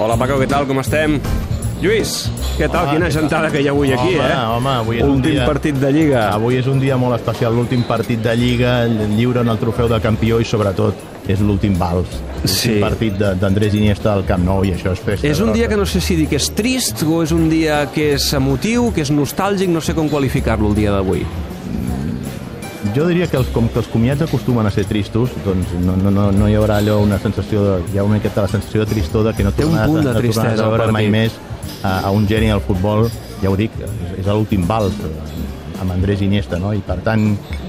Hola, Paco, què tal? Com estem? Lluís, què tal? Hola, Quina què tal? gentada que hi ha avui aquí, home, eh? Home, avui és un Últim dia... partit de Lliga. Avui és un dia molt especial, l'últim partit de Lliga, lliuren el trofeu de campió i sobretot és l'últim vals. Sí. Partit de- d'Andrés Iniesta al Camp Nou i això és festa. És un dia que no sé si dir que és trist o és un dia que és emotiu, que és nostàlgic, no sé com qualificar-lo el dia d'avui. Jo diria que els, com que els comiats acostumen a ser tristos, doncs no, no, no, no hi haurà allò una sensació de, hi ha una miqueta la sensació de tristor de que no Té un tornaràs, punt de no tornaràs tristesa a al veure mai més a, a un geni del futbol, ja ho dic, és, és l'últim vals eh, amb Andrés Iniesta, no? i per tant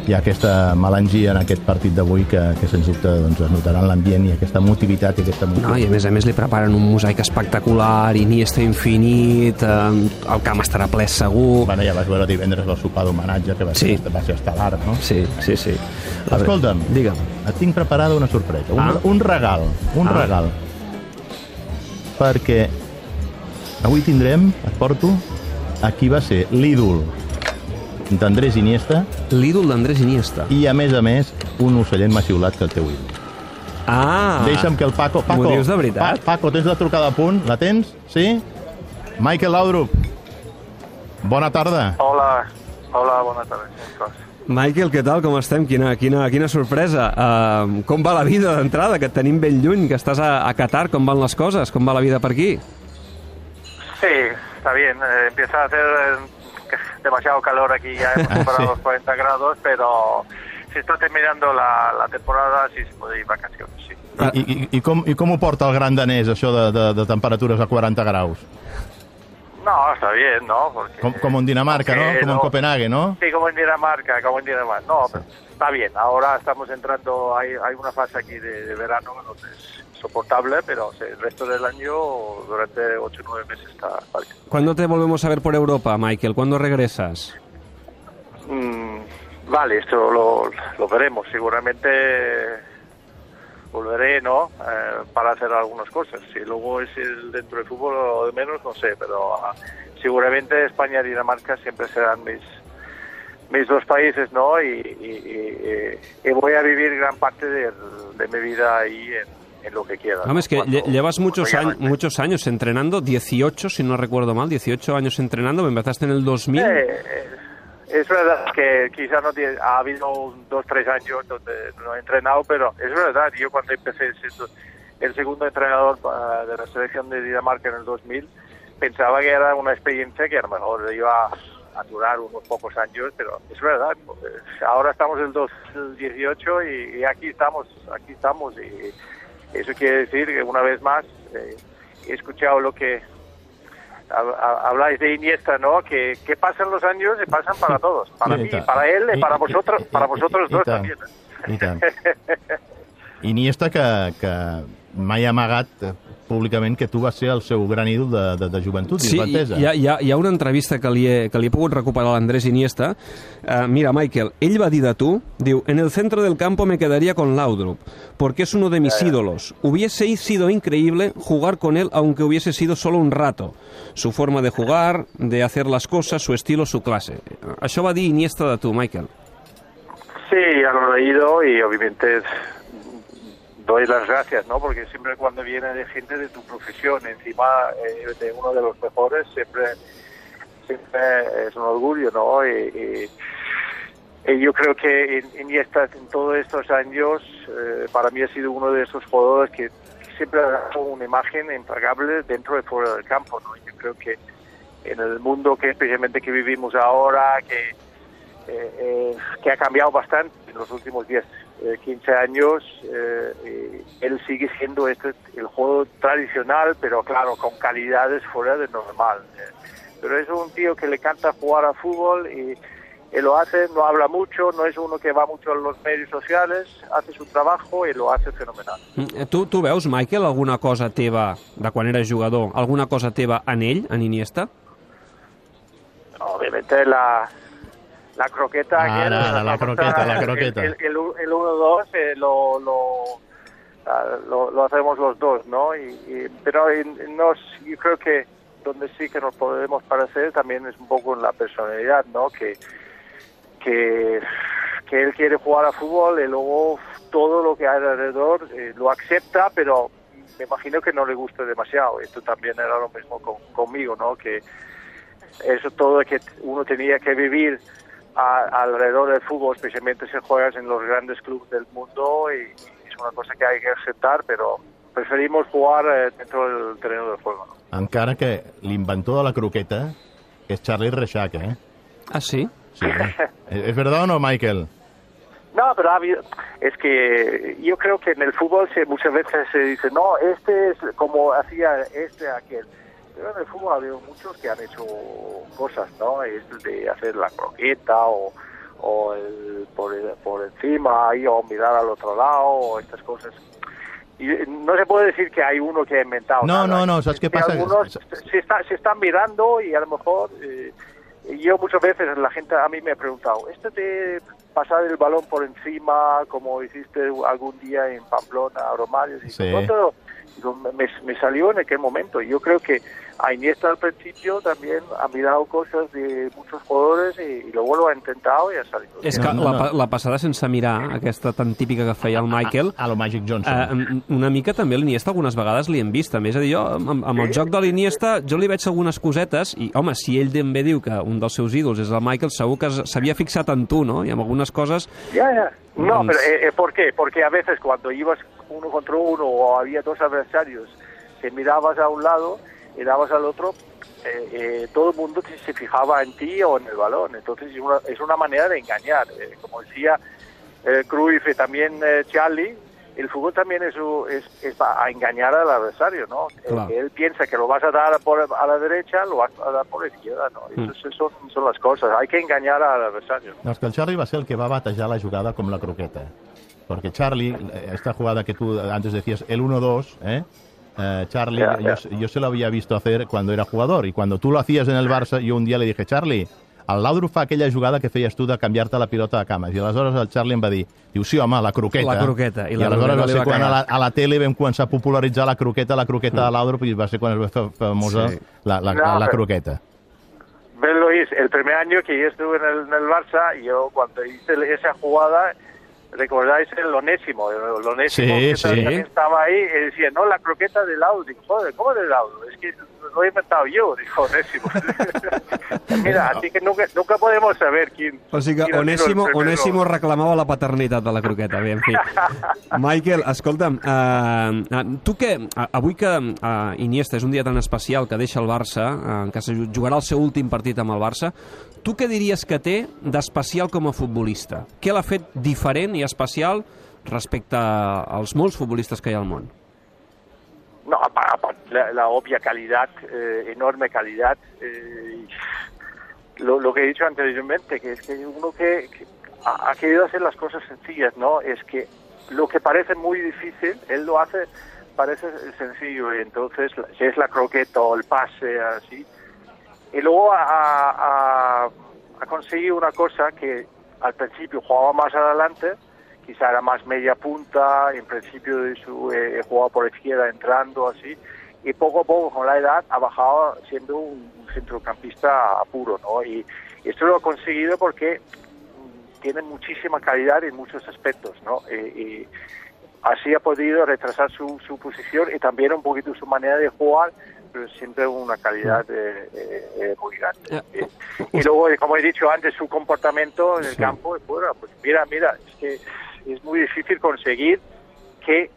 hi ha aquesta melangia en aquest partit d'avui que, que sens dubte doncs, es notarà en l'ambient i aquesta motivitat i aquesta No, motivitat. i a més a més li preparen un mosaic espectacular, Iniesta infinit, eh, el camp estarà ple segur... Bueno, ja vas veure divendres el sopar d'homenatge que va, Sí. ser, va ser estel·lar, no? Sí, sí, sí. Veure, Escolta'm, Digue'm. et tinc preparada una sorpresa, un, Ah. un regal, un Ah. regal. Perquè avui tindrem, et porto, a qui va ser l'ídol d'Andrés Iniesta L'ídol d'Andrés Iniesta. i, a més a més, un ocellet maxiulat que el teu ídol. Ah! Deixa'm que el Paco... Paco, M'ho dius de veritat? Pa, Paco, tens la trucada a punt? La tens? Sí? Michael Laudrup. Bona tarda. Hola, hola, bona tarda. Michael, què tal? Com estem? Quina, quina, quina sorpresa. Uh, com va la vida d'entrada? Que et tenim ben lluny, que estàs a, a Qatar. Com van les coses? Com va la vida per aquí? Sí, está bien. eh, empieza a hacer demasiado calor aquí, ya hemos superado Sí. los 40 grados, pero se está terminando la, la temporada, sí se puede ir vacaciones, sí. I, i, i, com, I com ho porta el gran danès, això de, de, de temperatures a 40 graus? No, está bien, ¿no? Porque, Com, com en Dinamarca, ¿no? Como en no- Copenhague, ¿no? Sí, como en Dinamarca, como en Dinamarca. No, pero está bien. Ahora estamos entrando, hay, hay una fase aquí de, de verano donde es soportable, pero el resto del año, durante 8 o 9 meses, está, bien. ¿Cuándo te volvemos a ver por Europa, Michael? ¿Cuándo regresas? Mm, vale, esto lo, lo veremos. Seguramente volveré, ¿no? Eh, para hacer algunas cosas. Si luego es el dentro del fútbol o de menos, no sé, pero ah, seguramente España y Dinamarca siempre serán mis mis dos países, ¿no? Y, y- y- y voy a vivir gran parte de, de mi vida ahí en, en lo que quiera. Hombre, es que Cuando- llevas muchos, años, muchos años entrenando, 18, si no recuerdo mal, 18 años entrenando. Me empezaste en el 2000. Eh, eh, es verdad que quizá no tiene- ha habido dos, tres años donde no he entrenado, pero es verdad, yo cuando empecé siendo el segundo entrenador ah, de la selección de Dinamarca en el 2000, pensaba que era una experiencia que a lo mejor iba a durar unos pocos años, pero es verdad, eh, ahora estamos en el 2018 y, y aquí estamos, aquí estamos y eso quiere decir que una vez más eh, he escuchado lo que hab- hab- habláis de Iniesta, ¿no? Que, que pasan los años y pasan para todos, para mí, para él y para vosotros, para vosotros dos también. I tant. Iniesta que, que mai ha amagat públicament que tu vas ser el seu gran ídol de, de, de joventut Sí, i infantesa. hi ha, hi, ha, hi ha una entrevista que li he, que li he pogut recuperar a l'Andrés Iniesta. Uh, mira, Michael, ell va dir de tu, diu, en el centro del campo me quedaría con Laudrup, porque es uno de mis ídolos. Hubiese sido increíble jugar con él aunque hubiese sido solo un rato. Su forma de jugar, de hacer las cosas, su estilo, su clase. Això va dir Iniesta de tu, Michael. Sí, ya lo he leído y obviamente doy las gracias, ¿no? Porque siempre cuando viene gente de tu profesión, encima eh, de uno de los mejores, siempre, siempre es un orgullo, ¿no? Y, y- yo creo que In- Iniesta en todos estos años, eh, para mí ha sido uno de esos jugadores que siempre ha dado una imagen impagable dentro y fuera del campo, ¿no? Yo creo que en el mundo que especialmente que vivimos ahora, que eh, que ha cambiado bastante en los últimos 10, eh, 15 años. eh, eh, él sigue siendo este el juego tradicional, pero claro, con calidades fuera de normal. eh. Pero es un tío que le encanta jugar a fútbol y, y lo hace, no habla mucho, no es uno que va mucho a los medios sociales, hace su trabajo y lo hace fenomenal. Mm, Tu, tu veus, Michael, alguna cosa teva, de quan eres jugador, alguna cosa teva en ell, en Iniesta? Obviamente la, la croqueta... Ah, aquella, no, no, la croqueta, la croqueta. El, el, el 1-2 eh, lo, lo, ah, lo, lo hacemos los dos, ¿no? Y, y- pero nos, yo creo que donde sí que nos podemos parecer también es un poco en la personalidad, ¿no? Que, que, que él quiere jugar a fútbol y luego todo lo que hay alrededor eh, lo acepta, pero me imagino que no le gusta demasiado. Esto también era lo mismo con, conmigo, ¿no? Que eso todo que uno tenía que vivir alrededor del fútbol, especialmente si juegas en los grandes clubes del mundo y, es una cosa que hay que aceptar, pero preferimos jugar eh, dentro del terreno de juego. ¿no? Encara que l'inventor de la croqueta és Charlie Reixac, eh? Ah, sí? Sí. ¿Es verdad o no, Michael? No, pero es que yo creo que en el fútbol se, muchas veces se dice, no, este es como hacía este, aquel. Pero en el fútbol ha habido muchos que han hecho cosas, ¿no? Es de hacer la croqueta o, o el, por, por encima ahí, o mirar al otro lado o estas cosas. Y no se puede decir que hay uno que ha inventado. No, no, no, ¿sabes qué pasa? Algunos se, está, se están mirando y a lo mejor... Eh, yo muchas veces la gente a mí me ha preguntado, ¿este de pasar el balón por encima como hiciste algún día en Pamplona, Romario? Sí. Me, me, salió en aquel momento. Yo creo que a Iniesta al principio también ha mirado cosas de muchos jugadores i, i luego lo ha intentado i ha salido. És que no, no. La, la passada sense mirar, aquesta tan típica que feia el Michael... A, a, a lo Magic Johnson. Eh, una mica també l'Iniesta algunes vegades li hem vist. També és a dir, jo, amb, amb sí? el joc de l'Iniesta, jo li veig algunes cosetes i, home, si ell també diu que un dels seus ídols és el Michael, segur que s'havia fixat en tu, no? I amb algunes coses... Ja, ja. No, doncs... pero eh, eh, ¿por qué? Porque a veces cuando ibas uno contra uno o había dos adversarios, te mirabas a un lado y dabas al otro, eh, eh, todo el mundo se fijaba en ti o en el balón. Entonces es una, es una manera de engañar. Eh, como decía eh, Cruyff y también eh, Charlie, el fútbol también es, es, es a engañar al adversario, ¿no? Claro. Él piensa que lo vas a dar por, a la derecha, lo vas a dar por la izquierda, ¿no? Mm. Eso, son, son las cosas. Hay que engañar al adversario. No, es que el Charlie va a ser el que va a batejar la jugada com la croqueta. Porque Charlie, esta jugada que tú antes decías, el 1-2, ¿eh? Eh, Charlie, yeah, yeah. Yo, yo, se lo había visto hacer cuando era jugador y cuando tú lo hacías en el Barça, yo un día le dije, Charlie, el Laudrup fa aquella jugada que feies tu de canviar-te la pilota de cama. I aleshores el Charlie em va dir, diu, sí, home, la croqueta. La croqueta. I, I aleshores va ser quan a la, a la tele vam començar a popularitzar la croqueta, la croqueta mm. de Laudrup, i va ser quan es va fer famosa sí. la, la, no, la, croqueta. Ves, Luis, el primer año que yo estuve en el, en el Barça, yo cuando hice esa jugada, recordáis el onésimo, el onésimo sí, que sí. también estaba ahí y decía, no, la croqueta del laudo. Joder, ¿cómo del laudo? Es que lo he inventado yo, dijo Onésimo. Mira, así que nunca, nunca podemos saber quién... O sigui que Onésimo, Onésimo reclamava la paternitat de la croqueta, bé, en fi. Michael, escolta'm, uh, tu que, uh, avui que uh, Iniesta és un dia tan especial que deixa el Barça, uh, que jugarà el seu últim partit amb el Barça, tu què diries que té d'especial com a futbolista? Què l'ha fet diferent i especial respecte als molts futbolistes que hi ha al món? No, la, la obvia calidad, eh, enorme calidad. Eh, lo, lo, que he dicho anteriormente, que es que uno que, ha, querido hacer las cosas sencillas, ¿no? Es que lo que parece muy difícil, él lo hace, parece sencillo, y entonces, si es la croqueta o el pase, así, y luego ha conseguido una cosa que al principio jugaba más adelante, quizá era más media punta, en principio de su, eh, jugaba por izquierda entrando así, y poco a poco con la edad ha bajado siendo un, un centrocampista puro, ¿no? Y, y, esto lo ha conseguido porque tiene muchísima calidad en muchos aspectos, ¿no? Y, y así ha podido retrasar su, su posición y también un poquito su manera de jugar, pero siempre una calidad eh, eh, muy grande. Eh, y luego, como he dicho antes, su comportamiento en el campo, bueno, pues mira, mira, es que es muy difícil conseguir que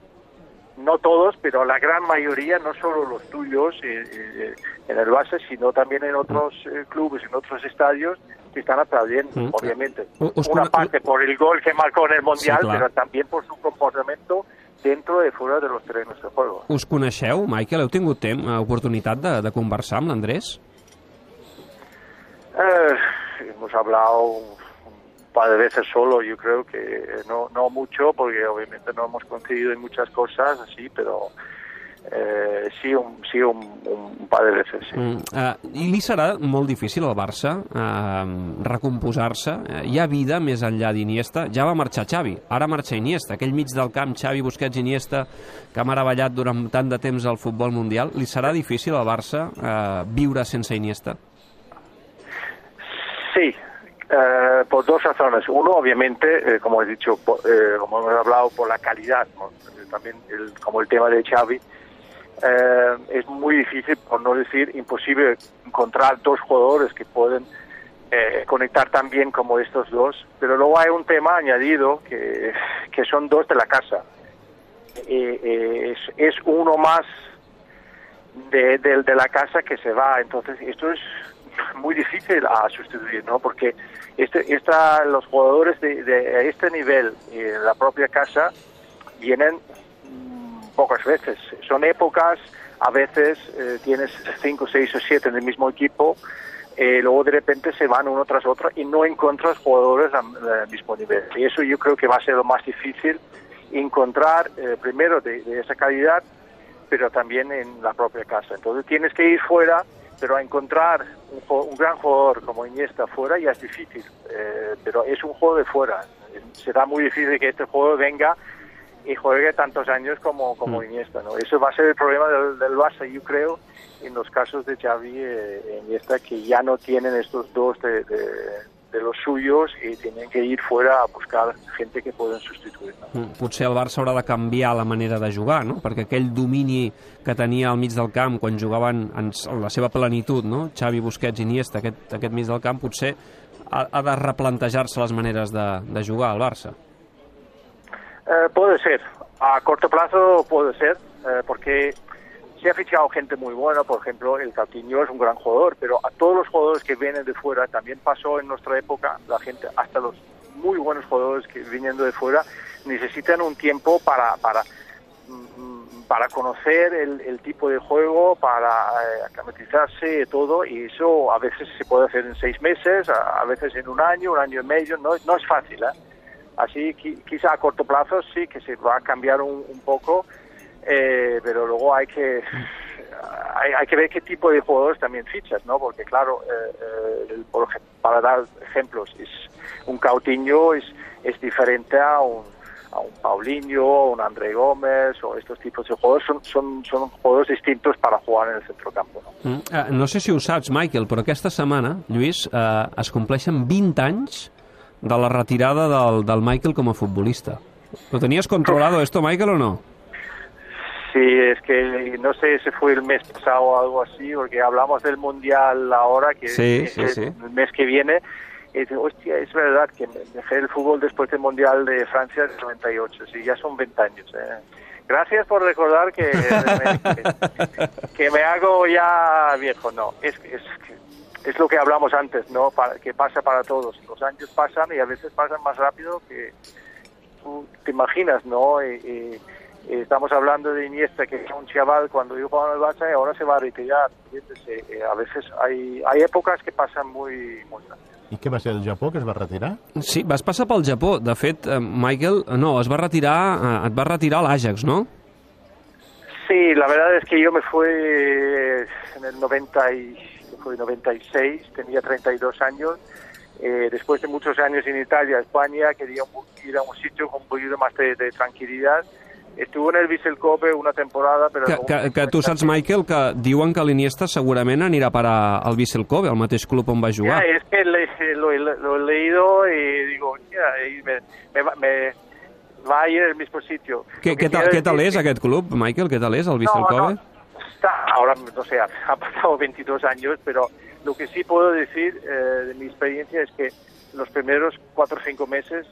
no todos, pero la gran mayoría, no solo los tuyos eh, eh, en el base, sino también en otros eh, clubes, en otros estadios, que están aplaudiendo, mm. obviamente. Us Una parte por el gol que marcó en el Mundial, sí, pero también por su comportamiento dentro i fora de los terrenos de juego. Us coneixeu, Michael? Heu tingut temps, oportunitat de, de conversar amb l'Andrés? Eh, hemos hablado par de veces solo, yo creo que no, no mucho, porque obviamente no hemos coincidido en muchas cosas, así, pero eh, sí, un, sí un, un par de veces, sí. Mm, uh, I li serà molt difícil al Barça uh, recomposar-se? Uh, hi ha vida més enllà d'Iniesta? Ja va marxar Xavi, ara marxa Iniesta. Aquell mig del camp, Xavi, Busquets, Iniesta, que ha meravellat durant tant de temps al futbol mundial, li serà difícil al Barça uh, viure sense Iniesta? Sí, Eh, por dos razones. Uno, obviamente, eh, como he dicho, por, eh, como hemos hablado, por la calidad. también como el tema de Xavi, es muy difícil, por no decir imposible, encontrar dos jugadores que pueden conectar tan bien como estos dos. Pero luego hay un tema añadido que, que son dos de la casa. Es, uno más de, de la casa que se va. Entonces, esto es muy difícil a sustituir, ¿no? Porque este, esta, los jugadores de, de este nivel en la propia casa vienen pocas veces. Son épocas, a veces eh, tienes cinco, seis o siete en el mismo equipo, eh, luego de repente se van uno tras otro y no encuentras jugadores al, mismo nivel. Y eso yo creo que va a ser lo más difícil encontrar, eh, primero, de, de esa calidad, pero también en la propia casa. Entonces tienes que ir fuera pero encontrar un, un, gran jugador como Iniesta fuera ya es difícil, eh, pero es un juego de fuera. Será muy difícil que este juego venga y juegue tantos años como, como mm. Iniesta. ¿no? Eso va a ser el problema del, del Barça, yo creo, en los casos de Xavi e Iniesta, que ya no tienen estos dos de, de, de los suyos i tenen que ir fuera a buscar gente que poden substituir. No? Potser el Barça haurà de canviar la manera de jugar, no? perquè aquell domini que tenia al mig del camp quan jugaven en la seva plenitud, no? Xavi, Busquets, Iniesta, aquest, aquest mig del camp, potser ha, ha de replantejar-se les maneres de, de jugar al Barça. Eh, puede ser, a corto plazo puede ser, eh, porque se ha fichado gente muy buena, por ejemplo, el Coutinho es un gran jugador, pero a todos los jugadores que vienen de fuera, también pasó en nuestra época, la gente, hasta los muy buenos jugadores que viniendo de fuera, necesitan un tiempo para, para, mm, para conocer el, tipo de juego, para eh, aclimatizarse, todo, y eso a veces se puede hacer en seis meses, a, a veces en un año, un año y medio, no, no es fácil, ¿eh? Así, quizá a corto plazo sí que se va a cambiar un, un poco, eh, pero luego hay que hay, hay, que ver qué tipo de jugadores también fichas, ¿no? Porque claro, eh, eh, por, para dar ejemplos, es, un Coutinho es, es diferente a un, a un Paulinho, un André Gómez o estos tipos de jugadors són, són, són jugadors distintos para jugar en el centrocampo. No? Mm, uh, no sé si ho saps, Michael, però aquesta setmana, Lluís, uh, es compleixen 20 anys de la retirada del, del Michael com a futbolista. ¿Lo tenías controlado esto, Michael, o no? Sí, es que no sé si fue el mes pasado o algo así, porque hablamos del Mundial ahora, que sí, es sí, el, sí. mes que viene. Y dice, hostia, es verdad que dejé el fútbol después del Mundial de Francia del 98, sí, ya son 20 años. ¿eh? Gracias por recordar que, que, que, me hago ya viejo. No, es, es, es lo que hablamos antes, ¿no? Para, que pasa para todos. Los años pasan y a veces pasan más rápido que tú te imaginas, ¿no? Y, y, estamos hablando de Iniesta, que era un chaval cuando yo jugaba en el Barça y ahora se va a retirar. Eh, a veces hay, hay épocas que pasan muy, muy rápido. I què va ser el Japó, que es va retirar? Sí, vas passar pel Japó. De fet, eh, Michael, no, es va retirar, eh, et va retirar l'Ajax, no? Sí, la verdad es que yo me fui en el 90 y, fue 96, tenía 32 años. Eh, después de muchos años en Italia, España, quería ir a un sitio con un poquito más de, de tranquilidad. Estuvo en el Vissel Kobe una temporada, però... Que, que, que tu saps, Michael, que diuen que l'Iniesta segurament anirà a parar al Vissel Kobe, el mateix club on va jugar. Ja, es que le, lo, lo, he leído y digo, ya, y me, me, me, va a ir al mismo sitio. ¿Qué, qué, tal, ¿qué tal es aquest club, Michael? ¿Qué tal es el Vissel no, Kobe? No, está, ahora, no sé, ha pasado 22 años, pero lo que sí puedo decir eh, de mi experiencia es que los primeros cuatro o cinco meses,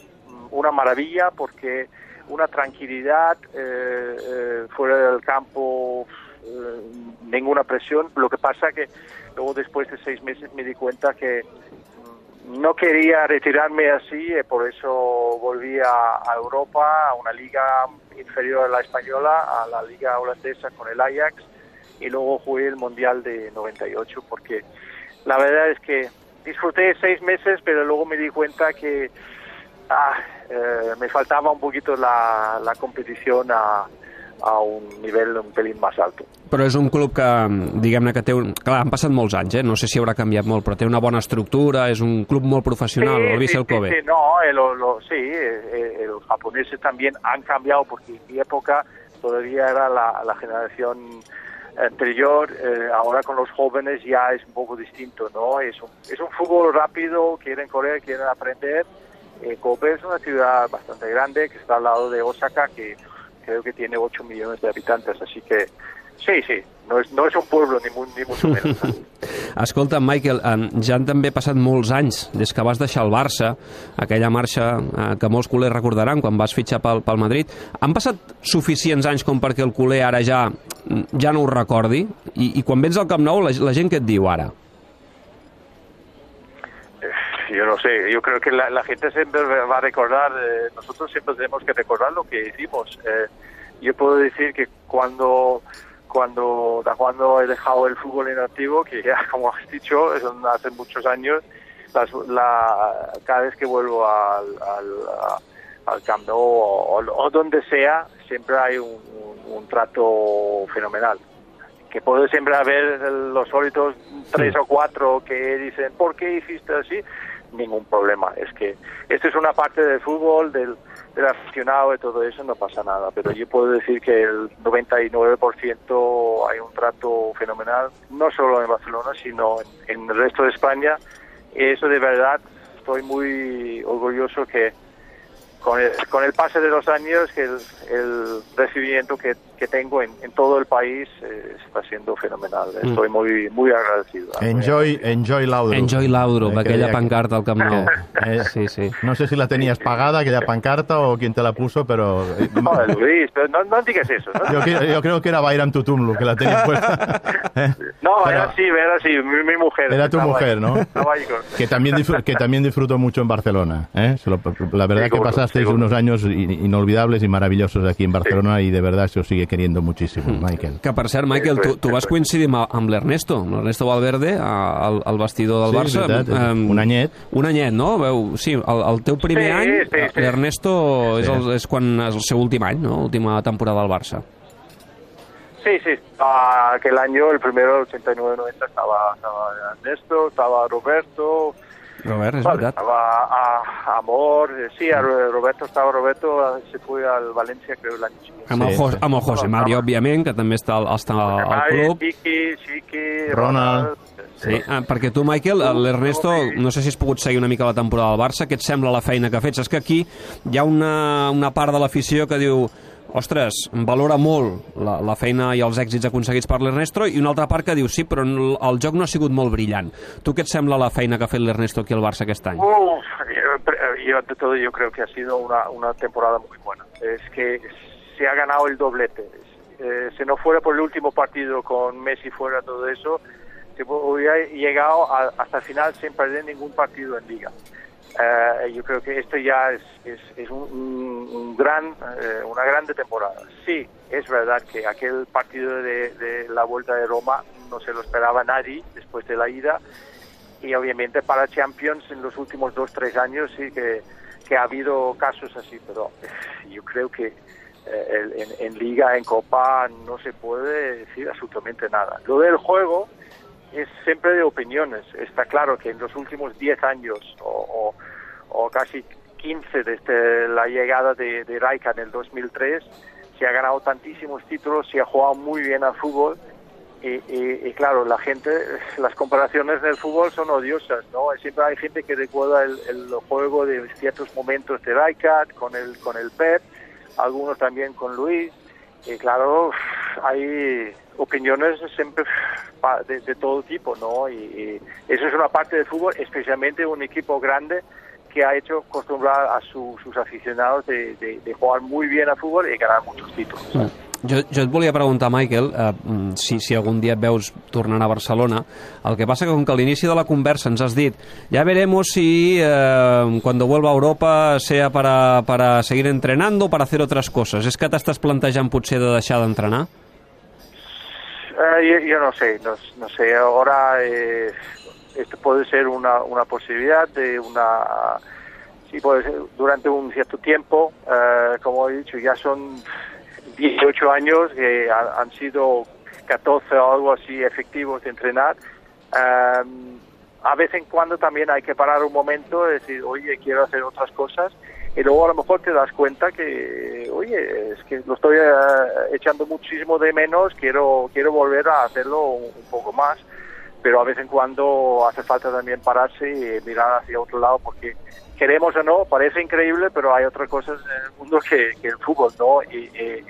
una maravilla, porque una tranquilidad eh, eh, fuera del campo, eh, ninguna presión. Lo que pasa que luego después de seis meses me di cuenta que no quería retirarme así, por eso volví a, a, Europa, a una liga inferior a la española, a la liga holandesa con el Ajax, y luego jugué el Mundial de 98, porque la verdad es que disfruté seis meses, pero luego me di cuenta que ah, eh, me faltaba un poquito la, la competición a, a un nivell un pelín més alto. Però és un club que, diguem-ne, que té... Un... Clar, han passat molts anys, eh? no sé si haurà canviat molt, però té una bona estructura, és un club molt professional, sí, el Vissel sí, Kobe. Sí, no, eh, lo, lo, sí, eh, los japoneses también han cambiado, porque en mi época todavía era la, la generación anterior, eh, ahora con los jóvenes ya es un poco distinto, ¿no? Es un, es un fútbol rápido, quieren correr, quieren aprender. Eh, Kobe es una ciudad bastante grande que está al lado de Osaka, que creo que tiene 8 millones de habitantes, así que sí, sí, no és, no és un pueblo ni, ni mucho menos. Escolta, Michael, eh, ja han també passat molts anys des que vas deixar el Barça, aquella marxa eh, que molts culers recordaran quan vas fitxar pel, pel Madrid. Han passat suficients anys com perquè el culer ara ja ja no ho recordi? I, i quan vens al Camp Nou, la, la gent què et diu ara? Yo no sé, yo creo que la, la gente siempre va a recordar, eh, nosotros siempre tenemos que recordar lo que hicimos. Eh, yo puedo decir que cuando cuando cuando he dejado el fútbol en activo, que ya como has dicho, es hace muchos años, la, cada vez que vuelvo al, al, a- al Camp Nou o, donde sea, siempre hay un, un- un trato fenomenal que puede siempre haber los sólidos tres o cuatro que dicen, ¿por qué hiciste así? Ningún problema. Es que esto es una parte del fútbol, del, del aficionado y todo eso, no pasa nada. Pero yo puedo decir que el 99% hay un trato fenomenal, no solo en Barcelona, sino en, en el resto de España. Y eso de verdad estoy muy orgulloso que con el, con el pase de los años que el, el recibimiento que, que tengo en, en todo el país eh, está siendo fenomenal. Estoy muy muy agradecido. Enjoy, enjoy Laudrup. Enjoy Laudrup, Eh, aquella que- pancarta al Camp Nou. Eh, Sí, sí. No sé si la tenías pagada, aquella pancarta, o quién te la puso, pero... eh, Joder, Luis, pero no, no digas eso. ¿no? Yo, cre- yo creo que era Bayram Tutumlu que la tenía puesta. No, Pero era así, era así, mi, mi mujer. Era tu mujer, ahí. ¿no? Con- Que también, disfr- que también disfrutó mucho en Barcelona. ¿eh? Se lo- la verdad que Seguro, pasasteis seguro. unos años in- inolvidables y maravillosos aquí en Barcelona y de verdad se os sigue queriendo muchísimo, Michael. Que, per cert, Michael, tu, tu vas coincidir amb, amb l'Ernesto, l'Ernesto Valverde, al, al vestidor del Sí, és Barça. veritat, Em, un anyet. Un anyet, no? Veu, sí, el, el teu primer Sí, any, sí, sí. l'Ernesto és, Sí. el, és quan és el seu últim any, no? Última temporada al Barça. Sí, sí. Ah, aquel año, el primero, 89-90, estaba, estaba Ernesto, estaba Roberto, Robert, és Vale, veritat. estaba a, Amor, eh, sí, a Ro- Roberto estaba Roberto, se fue al Valencia creo año siguiente. Amb, el, Sí, Jos, sí. amb el José Mario, òbviament, que també està, al- està al Ay, club. Chiqui, Chiqui, Ronald. Sí, ah, perquè tu, Michael, l'Ernesto, no sé si has pogut seguir una mica la temporada del Barça, què et sembla la feina que ha fet? És que aquí hi ha una, una part de l'afició que diu ostres, valora molt la, la feina i els èxits aconseguits per l'Ernesto i una altra part que diu sí, però el, joc no ha sigut molt brillant. Tu què et sembla la feina que ha fet l'Ernesto aquí al Barça aquest any? Uf, yo, yo ante todo yo creo que ha sido una, una temporada muy buena. Es que se ha ganado el doblete. Eh, si no fuera por el último partido con Messi fuera todo eso, se hubiera llegado a- hasta el final sin perder ningún partido en liga. Eh, yo creo que esto ya es, es, es un, un- gran, eh, una grande temporada. Sí, es verdad que aquel partido de, de la Vuelta de Roma no se lo esperaba nadie después de la ida y obviamente para Champions en los últimos dos tres años sí que, que ha habido casos así pero eh, yo creo que en, en liga en copa no se puede decir absolutamente nada lo del juego es siempre de opiniones está claro que en los últimos 10 años o, o, o casi 15 desde la llegada de, de Raika en el 2003 se ha ganado tantísimos títulos se ha jugado muy bien al fútbol y, y- y claro, la gente, las comparaciones del fútbol son odiosas, ¿no? Siempre hay gente que recuerda el, el juego de ciertos momentos de Rijkaard con el, con el Pep, algunos también con Luis, y claro, hay opiniones siempre de, de todo tipo, ¿no? Y, y eso es una parte del fútbol, especialmente un equipo grande que ha hecho acostumbrar a su- sus aficionados de, de- de jugar muy bien a fútbol y ganar muchos títulos. Jo, jo et volia preguntar, Michael, eh, mm, si, si algun dia et veus tornant a Barcelona. El que passa que com que a l'inici de la conversa ens has dit ya veremos si eh, cuando vuelva a Europa sea para, para seguir entrenando o para hacer otras cosas. És que t'estàs plantejant potser de deixar d'entrenar? Eh, yo, yo no sé, no, sé. Ahora eh, esto puede ser una, una posibilidad de una. Sí, puede ser durante un cierto tiempo. eh, como he dicho, ya son 18 años que ha- han sido 14 o algo así efectivos de entrenar. Eh, a vez en cuando también hay que parar un momento decir, oye, quiero hacer otras cosas. Y luego a lo mejor te das cuenta que, oye, es que lo estoy eh, echando muchísimo de menos, quiero quiero volver a hacerlo un, poco más. pero a vez en cuando hace falta también pararse y mirar hacia otro lado porque queremos o no, parece increíble, pero hay otras cosas en el mundo que, que el fútbol, ¿no? Y, y-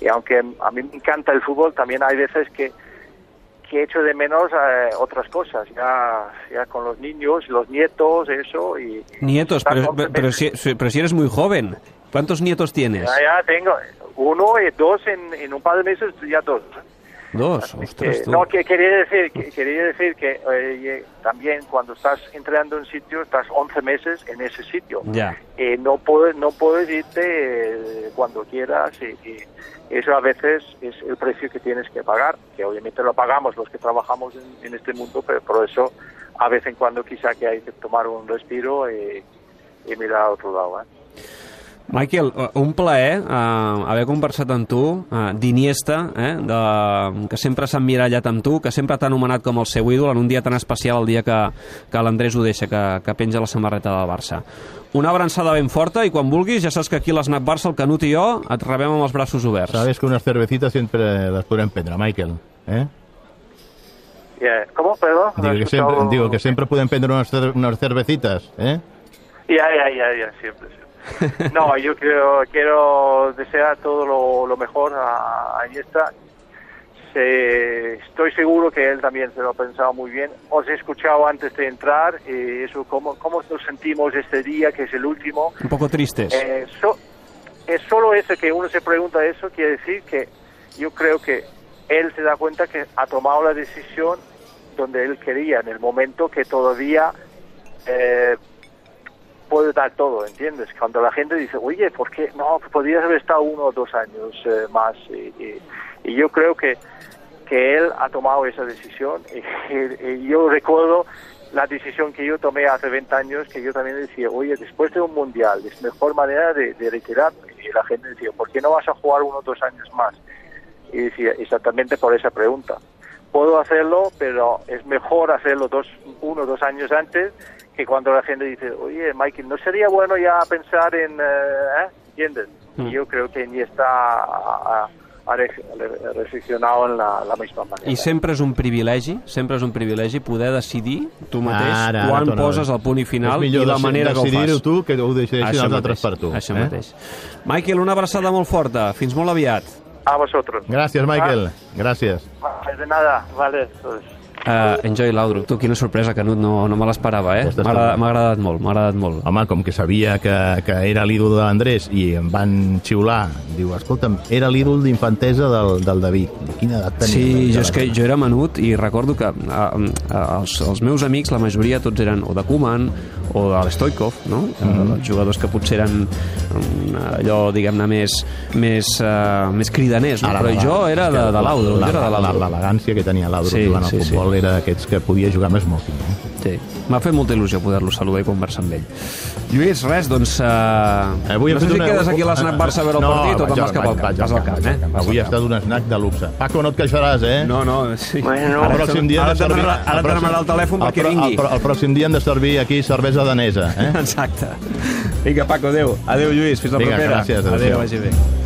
y aunque a mí me encanta el fútbol, también hay veces que, que echo de menos eh, otras cosas, ya, ya con los niños, los nietos, eso, y... Nietos, pero, pero, si, si- pero si eres muy joven. ¿Cuántos nietos tienes? Ya, ya tengo uno y dos en, en un par de meses, ya dos. Dos, ostras, Eh, tú. no, que quería decir que, quería decir que eh, también cuando estás entrenando en un sitio, estás 11 meses en ese sitio. Ya. Eh, no puedes no puedes irte eh, cuando quieras y, y eso a veces es el precio que tienes que pagar, que obviamente lo pagamos los que trabajamos en, en este mundo, pero por eso a vez en cuando quizá que hay que tomar un respiro y, y mirar a otro lado. ¿eh? Michael, eh, un plaer uh, haver conversat amb tu, uh, d'Iniesta, eh, de, que sempre s'ha emmirallat amb tu, que sempre t'ha anomenat com el seu ídol en un dia tan especial, el dia que, que l'Andrés ho deixa, que, que penja la samarreta del Barça. Una abraçada ben forta i quan vulguis, ja saps que aquí a l'Snac Barça, el Canut i jo, et rebem amb els braços oberts. Sabes que unas cervecitas siempre las podrem prendre, Michael. Eh? Yeah. ¿Cómo? Perdón. Digo ¿No he que, siempre, escuchado? digo que siempre pueden prendre unas, cer- unas cervecitas. ¿eh? Ya, ya, ya, ya, siempre, siempre. No, yo quiero, quiero desear todo lo, lo mejor a, a Iniesta. Se- estoy seguro que él también se lo ha pensado muy bien. Os he escuchado antes de entrar, eh, eso, cómo, cómo nos sentimos este día, que es el último. Un poco tristes. Eh, so- es solo eso que uno se pregunta eso, quiere decir que yo creo que él se da cuenta que ha tomado la decisión donde él quería, en el momento que todavía eh, puede dar todo, ¿entiendes? Cuando la gente dice, oye, ¿por qué? No, podrías haber estado uno o dos años eh, más. Y, y- y yo creo que, que él ha tomado esa decisión. Y, y- yo recuerdo la decisión que yo tomé hace 20 años, que yo también decía, oye, después de un mundial, es mejor manera de, de retirarme. Y la gente decía, ¿por qué no vas a jugar uno o dos años más? Y decía, exactamente por esa pregunta. Puedo hacerlo, pero es mejor hacerlo dos, uno o dos años antes que cuando la gente dice, oye, Michael, ¿no sería bueno ya pensar en... eh, eh?" ¿Entiendes? Mm. Y yo creo que ni está re- ha reflexionado en la, la misma manera. I sempre és un privilegi, sempre és un privilegi poder decidir tu mateix Ara, ara quan torna a poses el punt i final És i la manera que ho fas. tu que ho decideixin els altres per tu. Això eh? mateix. Michael, una abraçada molt forta. Fins molt aviat. A vosotros. Gràcies, Michael. Gràcies. Ah, de nada, vale. Pues, Uh, Enjoy Laudrup. Tu, quina sorpresa, Canut, no, no me l'esperava, eh? M'ha agradat, agradat molt, m'ha agradat molt. Home, com que sabia que, que era l'ídol de l'Andrés i em van xiular, diu, escolta'm, era l'ídol d'infantesa del, del David. Quina edat tenia? Sí, jo, és que jo era menut i recordo que a, a, els, els meus amics, la majoria tots eren o de Koeman o de l'Stoikov, no? Mm. -hmm. jugadors que potser eren um, allò, diguem-ne, més, més, uh, més cridaners, no? Ara, però la- jo era de, de l'Audro. L'elegància que tenia l'Audro Sí, jugant al sí, sí. Era d'aquests que podia jugar amb smoking. Eh? Sí. M'ha fet molta il·lusió poder-lo saludar i conversar amb ell. Lluís, res, doncs... Uh, Avui no hem sé fet si una- quedes aquí a l'Snac Barça a veure el no, partit o te'n vas cap al camp. vaig Vas al camp, eh? Avui ha estat un snack de luxe. Paco, no et queixaràs, eh? No, no, sí. Bueno, el pròxim dia ara de servir... ara el telèfon perquè vingui. El, el pròxim dia hem de servir aquí cervesa danesa, eh? Exacte. Vinga, Paco, adeu. Adeu, Lluís. Fins la Vinga, propera. gràcies, Adéu, adéu. vagi bé.